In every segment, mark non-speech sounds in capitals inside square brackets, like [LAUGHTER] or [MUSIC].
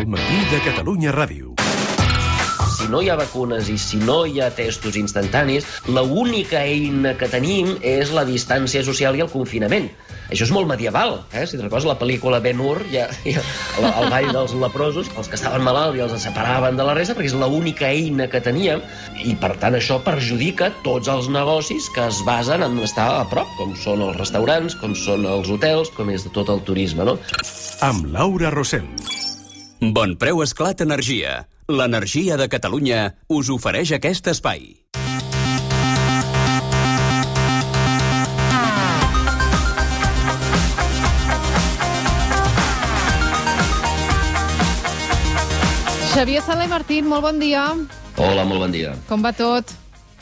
El matí de Catalunya Ràdio. Si no hi ha vacunes i si no hi ha testos instantanis, l'única eina que tenim és la distància social i el confinament. Això és molt medieval, eh? Si te'n recordes la pel·lícula Ben-Hur, ja, ja, el, el ball dels leprosos, els que estaven malalts i els separaven de la resta, perquè és l'única eina que teníem, i per tant això perjudica tots els negocis que es basen en estar a prop, com són els restaurants, com són els hotels, com és tot el turisme, no? Amb Laura Rossell. Bon preu esclat energia. L'energia de Catalunya us ofereix aquest espai. Xavier Sala i Martín, molt bon dia. Hola, molt bon dia. Com va tot?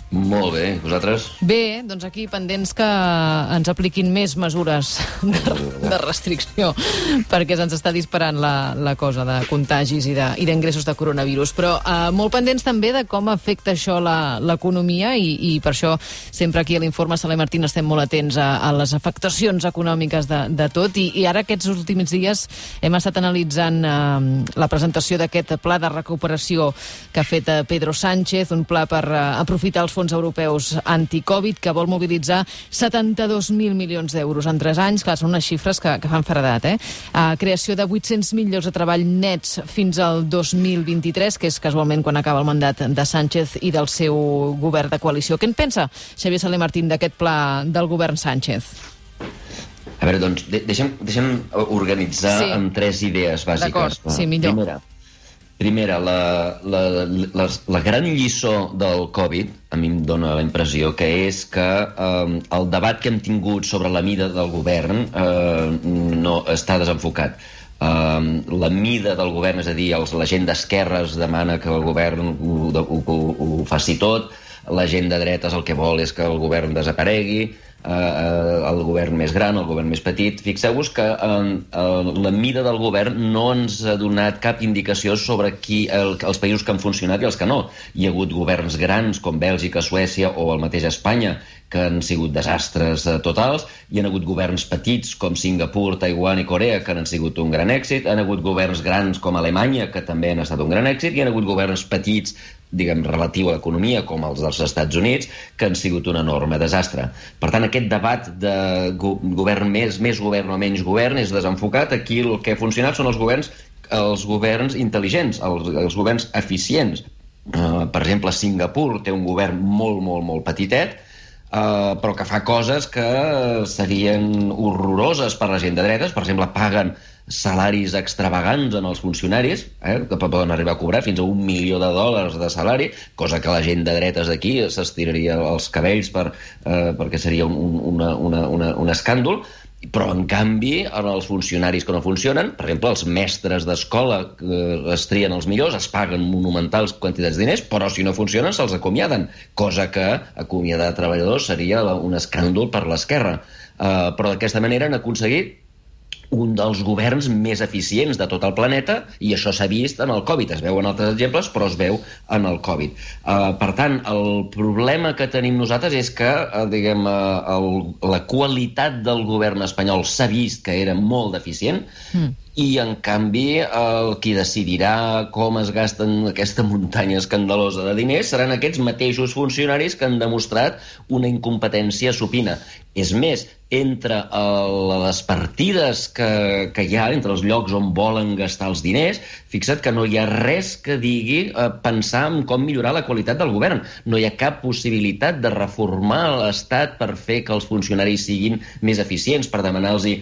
Molt bé, vosaltres? Bé, doncs aquí pendents que ens apliquin més mesures de, de restricció perquè se'ns està disparant la, la cosa de contagis i d'ingressos de, de coronavirus. Però eh, molt pendents també de com afecta això l'economia i, i per això sempre aquí a l'Informe Sala i Martín estem molt atents a, a les afectacions econòmiques de, de tot i, i ara aquests últims dies hem estat analitzant eh, la presentació d'aquest pla de recuperació que ha fet eh, Pedro Sánchez, un pla per eh, aprofitar els fons europeus anticovid que vol mobilitzar 72.000 milions d'euros en 3 anys. Clar, són unes xifres que, que fan faradat, eh? Uh, creació de 800.000 llocs de treball nets fins al 2023, que és casualment quan acaba el mandat de Sánchez i del seu govern de coalició. Què en pensa Xavier Saler Martín d'aquest pla del govern Sánchez? A veure, doncs, de deixem, deixem organitzar Sí. amb tres idees bàsiques. D'acord, sí, millor. Primera, primera la, la, la, la gran lliçó del Covid, a mi em dóna la impressió que és que eh, el debat que hem tingut sobre la mida del govern eh, no està desenfocat. Uh, la mida del govern, és a dir, els, la gent d'esquerres demana que el govern ho, ho, ho, ho faci tot, la gent de dretes el que vol és que el govern desaparegui, eh, eh, el govern més gran, el govern més petit. Fixeu-vos que eh, eh, la mida del govern no ens ha donat cap indicació sobre qui, el, els països que han funcionat i els que no. Hi ha hagut governs grans com Bèlgica, Suècia o el mateix Espanya que han sigut desastres eh, totals, hi han hagut governs petits com Singapur, Taiwan i Corea que han sigut un gran èxit, han hagut governs grans com Alemanya que també han estat un gran èxit, i han hagut governs petits diguem, relatiu a l'economia, com els dels Estats Units, que han sigut un enorme desastre. Per tant, aquest debat de go govern més, més govern o menys govern és desenfocat. Aquí el que ha funcionat són els governs els governs intel·ligents, els, els governs eficients. Uh, per exemple, Singapur té un govern molt, molt, molt petitet, Uh, però que fa coses que serien horroroses per la gent de dretes. Per exemple, paguen salaris extravagants en els funcionaris, eh, que poden arribar a cobrar fins a un milió de dòlars de salari, cosa que la gent de dretes d'aquí s'estiraria els cabells per, eh, perquè seria un, un, una, una, una, un escàndol, però en canvi en els funcionaris que no funcionen per exemple els mestres d'escola que es trien els millors, es paguen monumentals quantitats de diners, però si no funcionen se'ls acomiaden, cosa que acomiadar treballadors seria un escàndol per l'esquerra. Uh, però d'aquesta manera han aconseguit un dels governs més eficients de tot el planeta i això s'ha vist en el Covid. Es veu en altres exemples, però es veu en el Covid. Uh, per tant, el problema que tenim nosaltres és que, uh, diguem, uh, el, la qualitat del govern espanyol s'ha vist que era molt deficient mm. I, en canvi, el qui decidirà com es gasten aquesta muntanya escandalosa de diners seran aquests mateixos funcionaris que han demostrat una incompetència supina. És més, entre el, les partides que, que hi ha, entre els llocs on volen gastar els diners, fixa't que no hi ha res que digui eh, pensar en com millorar la qualitat del govern. No hi ha cap possibilitat de reformar l'Estat per fer que els funcionaris siguin més eficients, per demanar-los eh,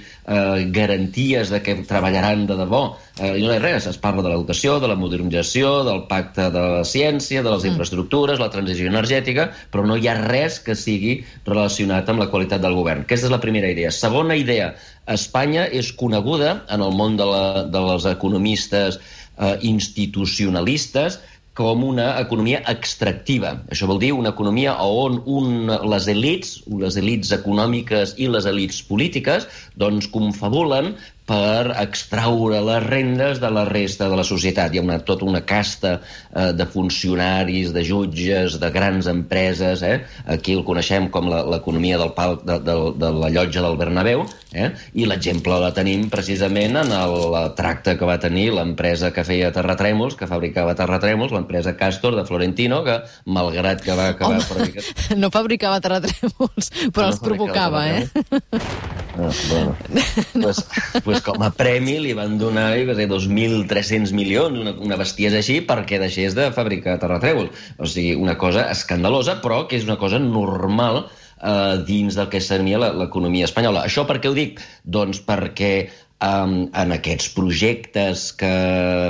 garanties de que treballaran de debò. Eh, I no hi ha res. Es parla de l'educació, de la modernització, del pacte de la ciència, de les Mm. infraestructures, la transició energètica, però no hi ha res que sigui relacionat amb la qualitat del govern. Aquesta és la primera idea. Segona idea, Espanya és coneguda en el món de, la, de les economistes eh, institucionalistes com una economia extractiva. Això vol dir una economia on un, les elites, les elites econòmiques i les elites polítiques, doncs confabulen per extraure les rendes de la resta de la societat. Hi ha una, tota una casta eh, de funcionaris, de jutges, de grans empreses. Eh? Aquí el coneixem com l'economia del pal, de, de, de la llotja del Bernabéu, eh? i l'exemple la tenim precisament en el, el tracte que va tenir l'empresa que feia terratrèmols, que fabricava terratrèmols, l'empresa Castor de Florentino, que malgrat que va acabar... Home, [LAUGHS] no fabricava terratrèmols, però no els provocava, eh? Ah, bueno. [LAUGHS] pues, pues com a premi li van donar 2.300 milions, una, una bestiesa així, perquè deixés de fabricar terratrèmols. O sigui, una cosa escandalosa, però que és una cosa normal eh, dins del que seria l'economia espanyola. Això per què ho dic? Doncs perquè um, en aquests projectes que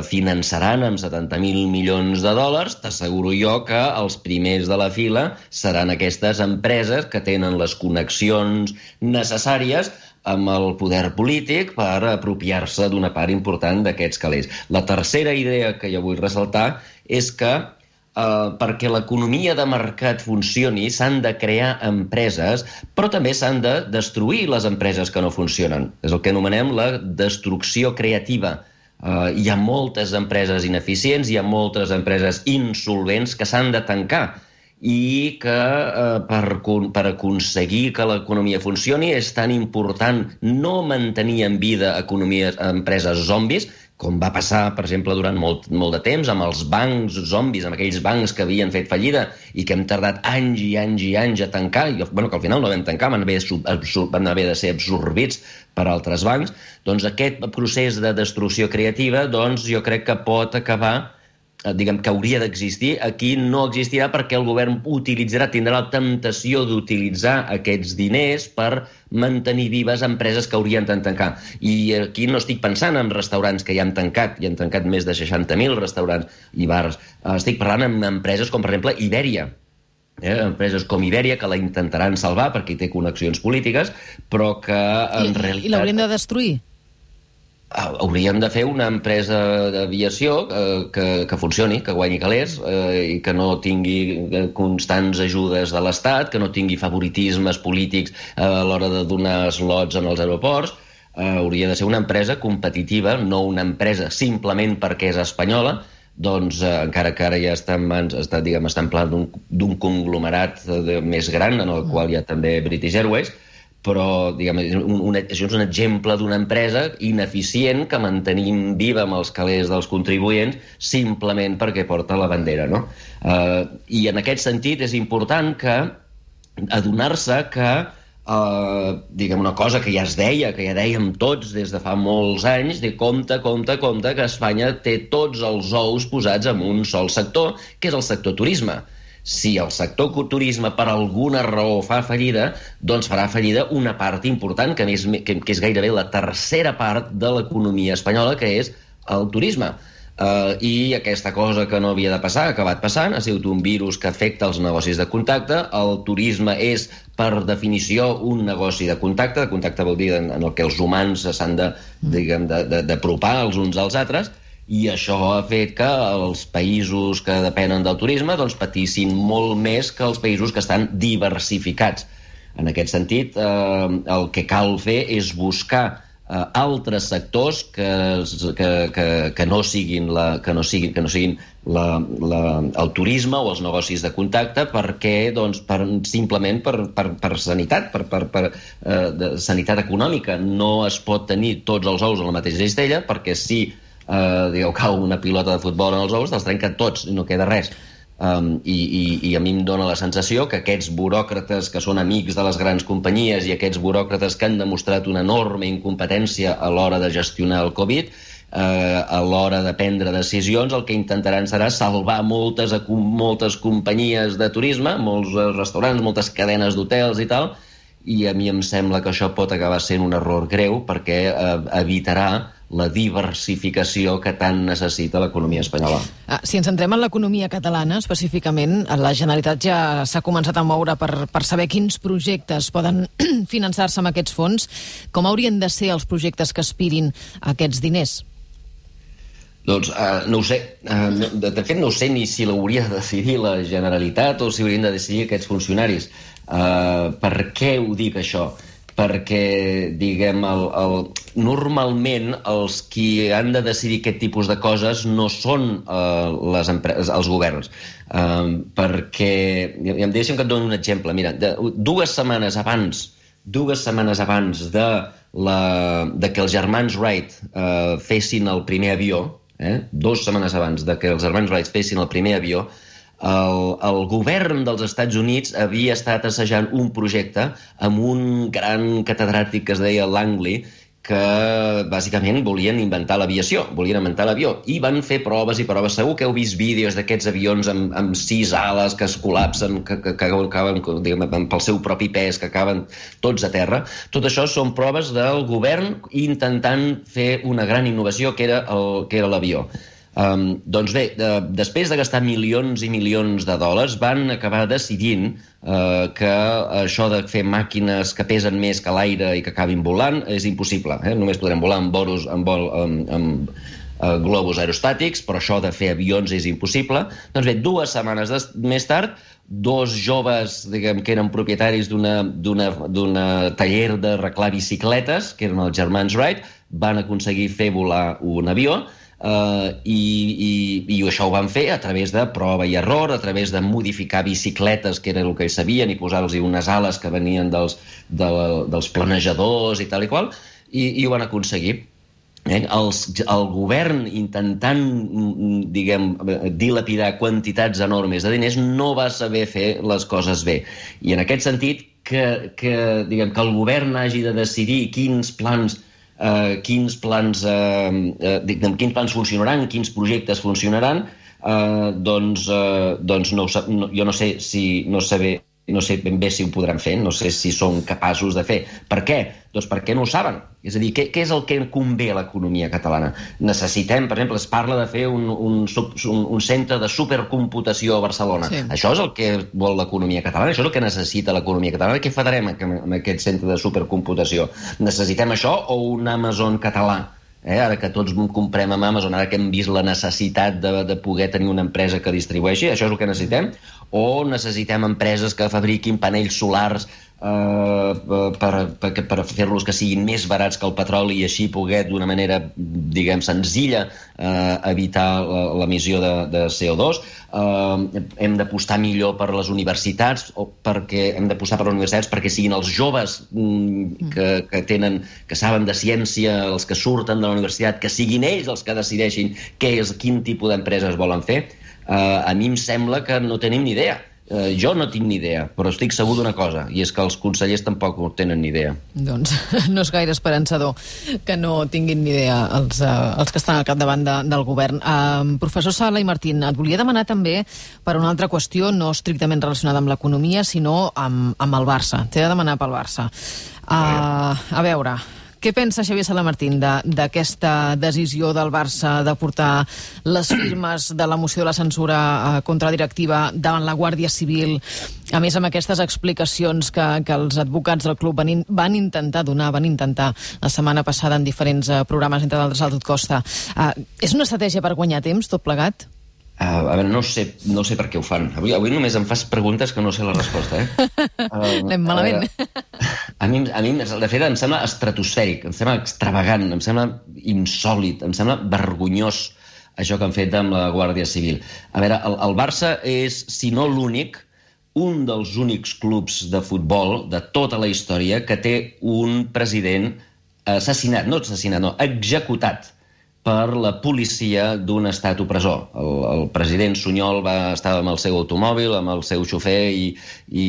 finançaran amb 70.000 milions de dòlars, t'asseguro jo que els primers de la fila seran aquestes empreses que tenen les connexions necessàries amb el poder polític per apropiar-se d'una part important d'aquests calés. La tercera idea que jo vull ressaltar és que eh, perquè l'economia de mercat funcioni s'han de crear empreses, però també s'han de destruir les empreses que no funcionen. És el que anomenem la destrucció creativa. Uh, hi ha moltes empreses ineficients, hi ha moltes empreses insolvents que s'han de tancar i que uh, per, per aconseguir que l'economia funcioni és tan important no mantenir en vida economies, empreses zombis, com va passar, per exemple, durant molt, molt de temps amb els bancs zombis, amb aquells bancs que havien fet fallida i que hem tardat anys i anys i anys a tancar, i bueno, que al final no vam tancar, van haver, van haver de ser absorbits per altres bancs, doncs aquest procés de destrucció creativa doncs, jo crec que pot acabar Eh, diguem, que hauria d'existir, aquí no existirà perquè el govern utilitzarà, tindrà la temptació d'utilitzar aquests diners per mantenir vives empreses que haurien de tancar. I aquí no estic pensant en restaurants que ja han tancat, i han tancat més de 60.000 restaurants i bars. Eh, estic parlant en empreses com, per exemple, Ibèria, eh, empreses com Ibèria que la intentaran salvar perquè té connexions polítiques, però que en I, realitat... I l'haurien de destruir? Hauríem de fer una empresa d'aviació eh, que, que funcioni, que guanyi calés eh, i que no tingui eh, constants ajudes de l'Estat, que no tingui favoritismes polítics eh, a l'hora de donar slots en els aeroports. Eh, hauria de ser una empresa competitiva, no una empresa simplement perquè és espanyola, doncs eh, encara que ara ja està en mans, està, diguem, està en pla d'un conglomerat de, més gran, en el qual hi ha també British Airways, però diguem, un, un, és un exemple d'una empresa ineficient que mantenim viva amb els calés dels contribuents simplement perquè porta la bandera. No? Uh, I en aquest sentit és important que adonar-se que Uh, diguem una cosa que ja es deia, que ja dèiem tots des de fa molts anys, de compte, compte, compte, que Espanya té tots els ous posats en un sol sector, que és el sector turisme si el sector turisme per alguna raó fa fallida, doncs farà fallida una part important, que, és, que, que és gairebé la tercera part de l'economia espanyola, que és el turisme. Uh, I aquesta cosa que no havia de passar, ha acabat passant, ha sigut un virus que afecta els negocis de contacte. El turisme és, per definició, un negoci de contacte. De contacte vol dir en, en el que els humans s'han de, diguem, d'apropar els uns als altres i això ha fet que els països que depenen del turisme doncs, patissin molt més que els països que estan diversificats. En aquest sentit, eh, el que cal fer és buscar eh, altres sectors que, que, que, que no siguin, la, que no siguin, que no siguin la, la, el turisme o els negocis de contacte perquè doncs, per, simplement per, per, per sanitat, per, per, per eh, de sanitat econòmica. No es pot tenir tots els ous a la mateixa cistella perquè si eh, digueu, cau una pilota de futbol en els ous, te'ls trenquen tots i no queda res. Um, i, i, I a mi em dóna la sensació que aquests buròcrates que són amics de les grans companyies i aquests buròcrates que han demostrat una enorme incompetència a l'hora de gestionar el Covid, eh, a l'hora de prendre decisions, el que intentaran serà salvar moltes, moltes companyies de turisme, molts restaurants, moltes cadenes d'hotels i tal, i a mi em sembla que això pot acabar sent un error greu perquè eh, evitarà la diversificació que tant necessita l'economia espanyola. Ah, si ens centrem en l'economia catalana, específicament, la Generalitat ja s'ha començat a moure per, per saber quins projectes poden [CLEARS THROAT] finançar-se amb aquests fons. Com haurien de ser els projectes que aspirin a aquests diners? Doncs uh, no ho sé. Uh, de, de fet, no sé ni si l'hauria de decidir la Generalitat o si haurien de decidir aquests funcionaris. Uh, per què ho dic, això? Perquè, diguem, el, el, normalment els qui han de decidir aquest tipus de coses no són uh, les empreses, els governs. Uh, perquè, i em deixem que et doni un exemple. Mira, de, dues setmanes abans dues setmanes abans de, la, de que els germans Wright uh, fessin el primer avió, eh? dues setmanes abans de que els germans Wright fessin el primer avió, el, el govern dels Estats Units havia estat assajant un projecte amb un gran catedràtic que es deia Langley, que bàsicament volien inventar l'aviació, volien inventar l'avió, i van fer proves i proves. Segur que heu vist vídeos d'aquests avions amb, amb sis ales que es col·lapsen, que, que, que acaben diguem, pel seu propi pes, que acaben tots a terra. Tot això són proves del govern intentant fer una gran innovació que era l'avió. Um, doncs bé, de, després de gastar milions i milions de dòlars, van acabar decidint uh, que això de fer màquines que pesen més que l'aire i que acabin volant és impossible. Eh? Només podrem volar amb, boros, amb, vol, amb, amb uh, globus aerostàtics, però això de fer avions és impossible. Doncs bé, dues setmanes des, més tard, dos joves diguem, que eren propietaris d'una taller d'arreglar bicicletes, que eren els germans Wright, van aconseguir fer volar un avió, Uh, i, i, i això ho van fer a través de prova i error, a través de modificar bicicletes, que era el que sabien, i posar-los unes ales que venien dels, de, dels planejadors i tal i qual, i, i ho van aconseguir. Eh? Els, el govern intentant, diguem, dilapidar quantitats enormes de diners no va saber fer les coses bé. I en aquest sentit, que, que, diguem, que el govern hagi de decidir quins plans eh, quins plans eh, eh, quins plans funcionaran, quins projectes funcionaran, eh, doncs, eh, doncs no, no, jo no sé si no saber no sé ben bé si ho podran fer, no sé si són capaços de fer. Per què? Doncs perquè no ho saben. És a dir, què, què és el que convé a l'economia catalana? Necessitem, per exemple, es parla de fer un, un, un, un centre de supercomputació a Barcelona. Sí. Això és el que vol l'economia catalana, això és el que necessita l'economia catalana. Què farem amb aquest centre de supercomputació? Necessitem això o un Amazon català? Eh? Ara que tots comprem amb Amazon, ara que hem vist la necessitat de, de poder tenir una empresa que distribueixi, això és el que necessitem? O necessitem empreses que fabriquin panells solars eh, per, per, per fer-los que siguin més barats que el petroli i així poder d'una manera, diguem, senzilla eh, evitar l'emissió de, de CO2. Eh, hem d'apostar millor per les universitats o perquè hem d'apostar per les universitats perquè siguin els joves mm, que, que tenen que saben de ciència, els que surten de la universitat, que siguin ells els que decideixin què és, quin tipus d'empreses volen fer. Eh, a mi em sembla que no tenim ni idea Eh, jo no tinc ni idea, però estic segur d'una cosa, i és que els consellers tampoc no tenen ni idea. Doncs [LAUGHS] no és gaire esperançador que no tinguin ni idea els, uh, els que estan al capdavant de, del govern. Uh, professor Sala i Martín, et volia demanar també per una altra qüestió, no estrictament relacionada amb l'economia, sinó amb, amb el Barça. T'he de demanar pel Barça. Uh, a veure, què pensa Xavier Salamartín d'aquesta de, decisió del Barça de portar les firmes de la moció de la censura eh, contra la directiva davant la Guàrdia Civil, a més amb aquestes explicacions que, que els advocats del club van, in, van intentar donar, van intentar la setmana passada en diferents uh, programes, entre d'altres al Tot Costa. Uh, és una estratègia per guanyar temps, tot plegat? Uh, a veure, no sé, no sé per què ho fan. Avui, avui només em fas preguntes que no sé la resposta, eh? Uh, [LAUGHS] Anem malament. Uh, a, mi, a mi, de fet, em sembla estratosfèric, em sembla extravagant, em sembla insòlid, em sembla vergonyós això que han fet amb la Guàrdia Civil. A veure, el, el Barça és, si no l'únic, un dels únics clubs de futbol de tota la història que té un president assassinat, no assassinat, no, executat per la policia d'un estat opressor. El, el president Sunyol va estar amb el seu automòbil, amb el seu xofer i, i,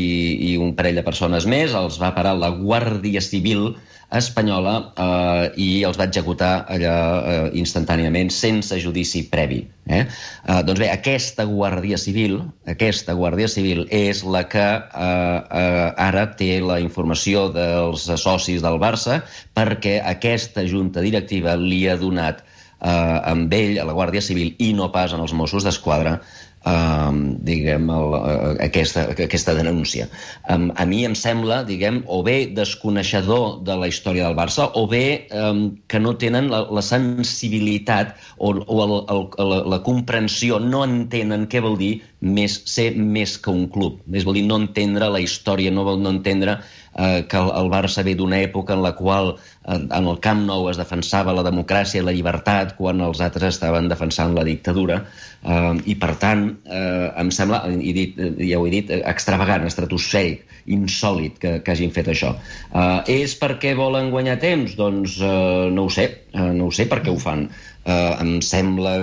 i un parell de persones més, els va parar la Guàrdia Civil espanyola eh, i els va executar allà eh, instantàniament, sense judici previ. Eh? Eh, doncs bé, aquesta Guàrdia Civil, aquesta Guàrdia Civil és la que eh, eh, ara té la informació dels socis del Barça perquè aquesta junta directiva li ha donat amb ell, a la Guàrdia Civil, i no pas en els Mossos d'Esquadra, uh, diguem, el, uh, aquesta, aquesta denúncia. Um, a mi em sembla, diguem, o bé desconeixedor de la història del Barça, o bé um, que no tenen la, la sensibilitat o, o el, el, la, la comprensió, no entenen què vol dir més, ser més que un club. Més vol dir no entendre la història, no vol no entendre eh, que el, Barça ve d'una època en la qual eh, en el Camp Nou es defensava la democràcia i la llibertat quan els altres estaven defensant la dictadura eh, i per tant eh, em sembla, i dit, ja ho he dit, extravagant, estratosfèric, insòlid que, que hagin fet això. Eh, és perquè volen guanyar temps? Doncs eh, no ho sé, eh, no ho sé per què ho fan. Eh, em sembla,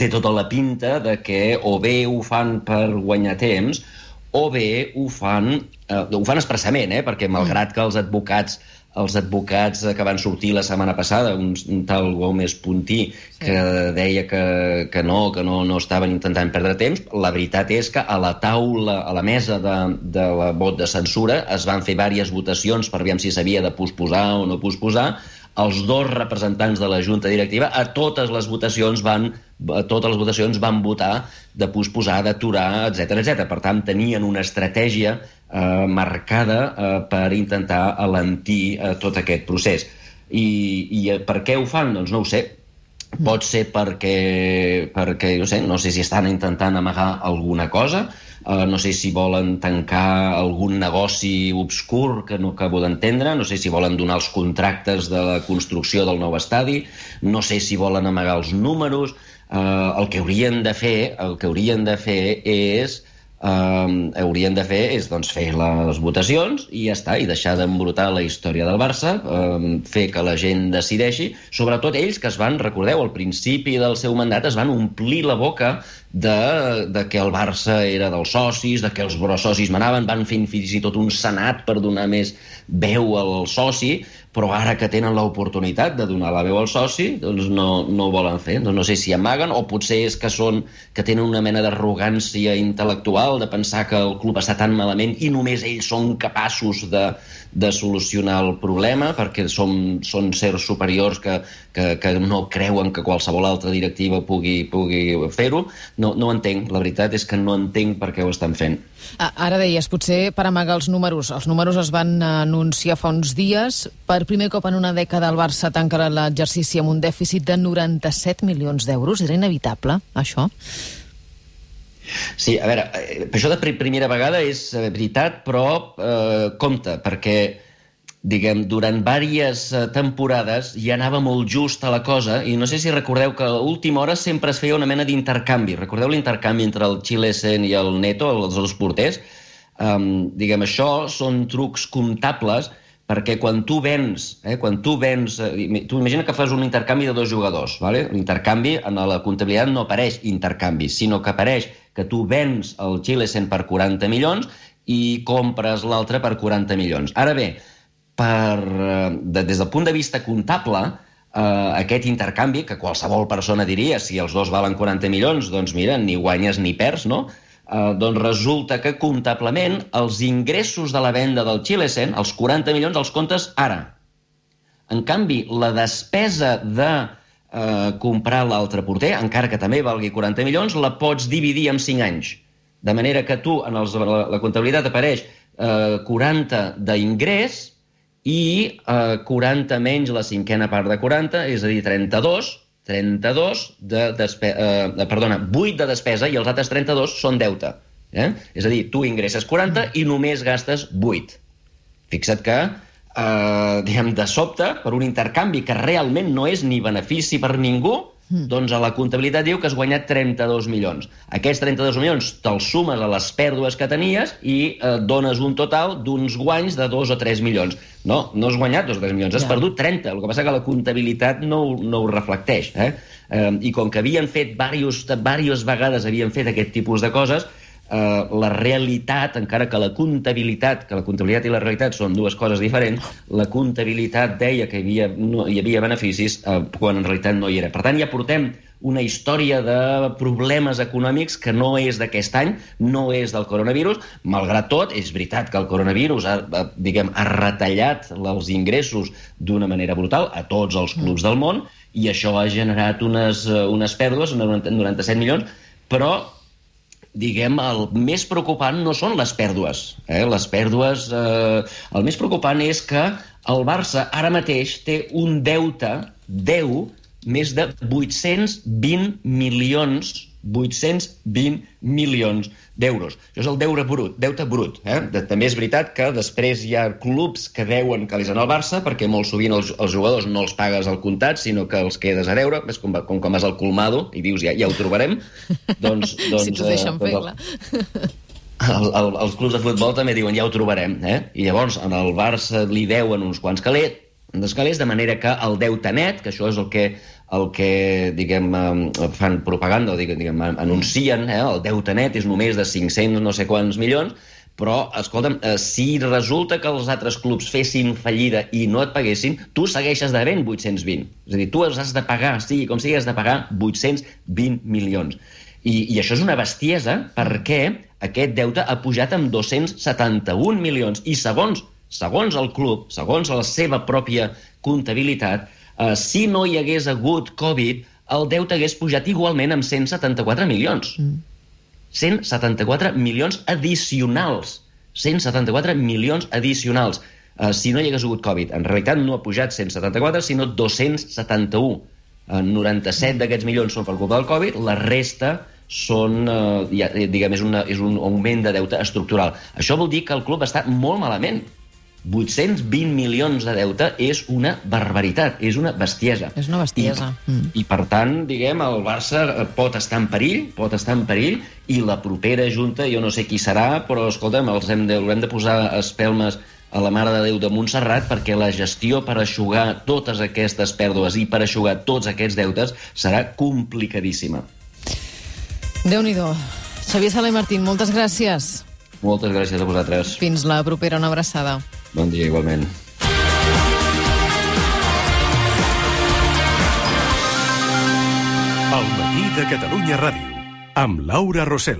té tota la pinta de que o bé ho fan per guanyar temps o bé ho fan, eh, ho fan expressament, eh, perquè malgrat que els advocats els advocats que van sortir la setmana passada, un, un tal Gómez Puntí, que sí. deia que, que no, que no, no estaven intentant perdre temps, la veritat és que a la taula, a la mesa de, de la vot de censura, es van fer diverses votacions per veure si s'havia de posposar o no posposar, els dos representants de la Junta Directiva a totes les votacions van totes les votacions van votar de posposar, d'aturar, etc etc. Per tant, tenien una estratègia eh, marcada eh, per intentar alentir eh, tot aquest procés. I, I eh, per què ho fan? Doncs no ho sé. Pot ser perquè, perquè no, sé, no sé si estan intentant amagar alguna cosa, Uh, no sé si volen tancar algun negoci obscur que no acabo d'entendre, no sé si volen donar els contractes de la construcció del nou estadi, no sé si volen amagar els números, uh, el que haurien de fer, el que haurien de fer és eh, haurien de fer és doncs, fer les votacions i ja està, i deixar d'embrutar la història del Barça, eh, fer que la gent decideixi, sobretot ells que es van, recordeu, al principi del seu mandat es van omplir la boca de, de que el Barça era dels socis, de que els socis manaven, van fer fins i tot un senat per donar més veu al soci, però ara que tenen l'oportunitat de donar la veu al soci, doncs no, no ho volen fer. Doncs no sé si amaguen o potser és que són que tenen una mena d'arrogància intel·lectual de pensar que el club està tan malament i només ells són capaços de, de solucionar el problema perquè som, són sers superiors que, que, que no creuen que qualsevol altra directiva pugui, pugui fer-ho. No, no entenc, la veritat és que no entenc per què ho estan fent. Ara deies, potser per amagar els números. Els números es van anunciar fa uns dies. Per primer cop en una dècada el Barça tancarà l'exercici amb un dèficit de 97 milions d'euros. Era inevitable, això? Sí, a veure, eh, això de primera vegada és eh, veritat, però eh, compte, perquè diguem, durant diverses eh, temporades ja anava molt just a la cosa i no sé si recordeu que a l'última hora sempre es feia una mena d'intercanvi. Recordeu l'intercanvi entre el Chilesen i el Neto, els dos porters? Um, diguem, això són trucs comptables perquè quan tu vens, eh, quan tu vens, eh, tu imagina que fas un intercanvi de dos jugadors, ¿vale? l'intercanvi en la comptabilitat no apareix intercanvi, sinó que apareix que tu vens el Chilesen per 40 milions i compres l'altre per 40 milions. Ara bé, per, eh, de, des del punt de vista comptable, eh, aquest intercanvi, que qualsevol persona diria, si els dos valen 40 milions, doncs mira, ni guanyes ni perds, no? Eh, doncs resulta que comptablement els ingressos de la venda del Chilesen, els 40 milions, els comptes ara. En canvi, la despesa de eh, comprar l'altre porter, encara que també valgui 40 milions, la pots dividir en 5 anys. De manera que tu, en els, la, la comptabilitat apareix eh, 40 d'ingrés i eh, 40 menys la cinquena part de 40, és a dir, 32, 32 de despe eh, perdona, 8 de despesa i els altres 32 són deute. Eh? És a dir, tu ingresses 40 i només gastes 8. Fixa't que, eh, diguem, de sobte, per un intercanvi que realment no és ni benefici per ningú, Mm. Doncs a la comptabilitat diu que has guanyat 32 milions. Aquests 32 milions te'ls sumes a les pèrdues que tenies i eh, dones un total d'uns guanys de 2 o 3 milions. No, no has guanyat 2 o 3 milions, has ja. perdut 30. El que passa que la comptabilitat no, no ho reflecteix. Eh? Eh, I com que havien fet diversos, diverses vegades havien fet aquest tipus de coses, eh, la realitat, encara que la comptabilitat, que la comptabilitat i la realitat són dues coses diferents, la comptabilitat deia que hi havia, no, hi havia beneficis eh, quan en realitat no hi era. Per tant, ja portem una història de problemes econòmics que no és d'aquest any, no és del coronavirus. Malgrat tot, és veritat que el coronavirus ha, ha, diguem, ha retallat els ingressos d'una manera brutal a tots els clubs del món i això ha generat unes, unes pèrdues, 97 milions, però diguem, el més preocupant no són les pèrdues. Eh? Les pèrdues... Eh, el més preocupant és que el Barça ara mateix té un deute, deu, més de 820 milions 820 milions d'euros. Això és el deure brut, deute brut. Eh? De, també és veritat que després hi ha clubs que deuen calés en el Barça perquè molt sovint els, els jugadors no els pagues al comptat, sinó que els quedes a deure. És com, com quan vas al colmado i dius ja, ja ho trobarem. doncs, [LAUGHS] doncs, si t'ho deixen eh, fer, clar. El, el, els clubs de futbol també diuen ja ho trobarem. Eh? I llavors en el Barça li deuen uns quants calés, calés, de manera que el deute net, que això és el que el que, diguem, fan propaganda, o diguem, anuncien, eh, el deute net és només de 500 no sé quants milions, però, escolta'm, eh, si resulta que els altres clubs fessin fallida i no et paguessin, tu segueixes devent 820. És a dir, tu has de pagar, sigui com sigui, has de pagar 820 milions. I, I això és una bestiesa perquè aquest deute ha pujat amb 271 milions. I segons, segons el club, segons la seva pròpia comptabilitat, eh, si no hi hagués hagut Covid, el deute hagués pujat igualment amb 174 milions. Mm. 174 milions addicionals. 174 milions addicionals. Uh, si no hi hagués hagut Covid. En realitat no ha pujat 174, sinó 271. Uh, 97 d'aquests milions són per culpa del Covid, la resta són, uh, ja, diguem, és, una, és un augment de deute estructural. Això vol dir que el club està molt malament, 820 milions de deute és una barbaritat, és una bestiesa. És una bestiesa. I, mm. i per tant, diguem, el Barça pot estar en perill, pot estar en perill, i la propera junta, jo no sé qui serà, però, escolta'm, els hem de, hem de posar espelmes a la Mare de Déu de Montserrat perquè la gestió per aixugar totes aquestes pèrdues i per aixugar tots aquests deutes serà complicadíssima. Déu-n'hi-do. Xavier Sala i Martín, moltes gràcies. Moltes gràcies a vosaltres. Fins la propera, una abraçada. Bon dia, igualment. El matí de Catalunya Ràdio, amb Laura Rossell.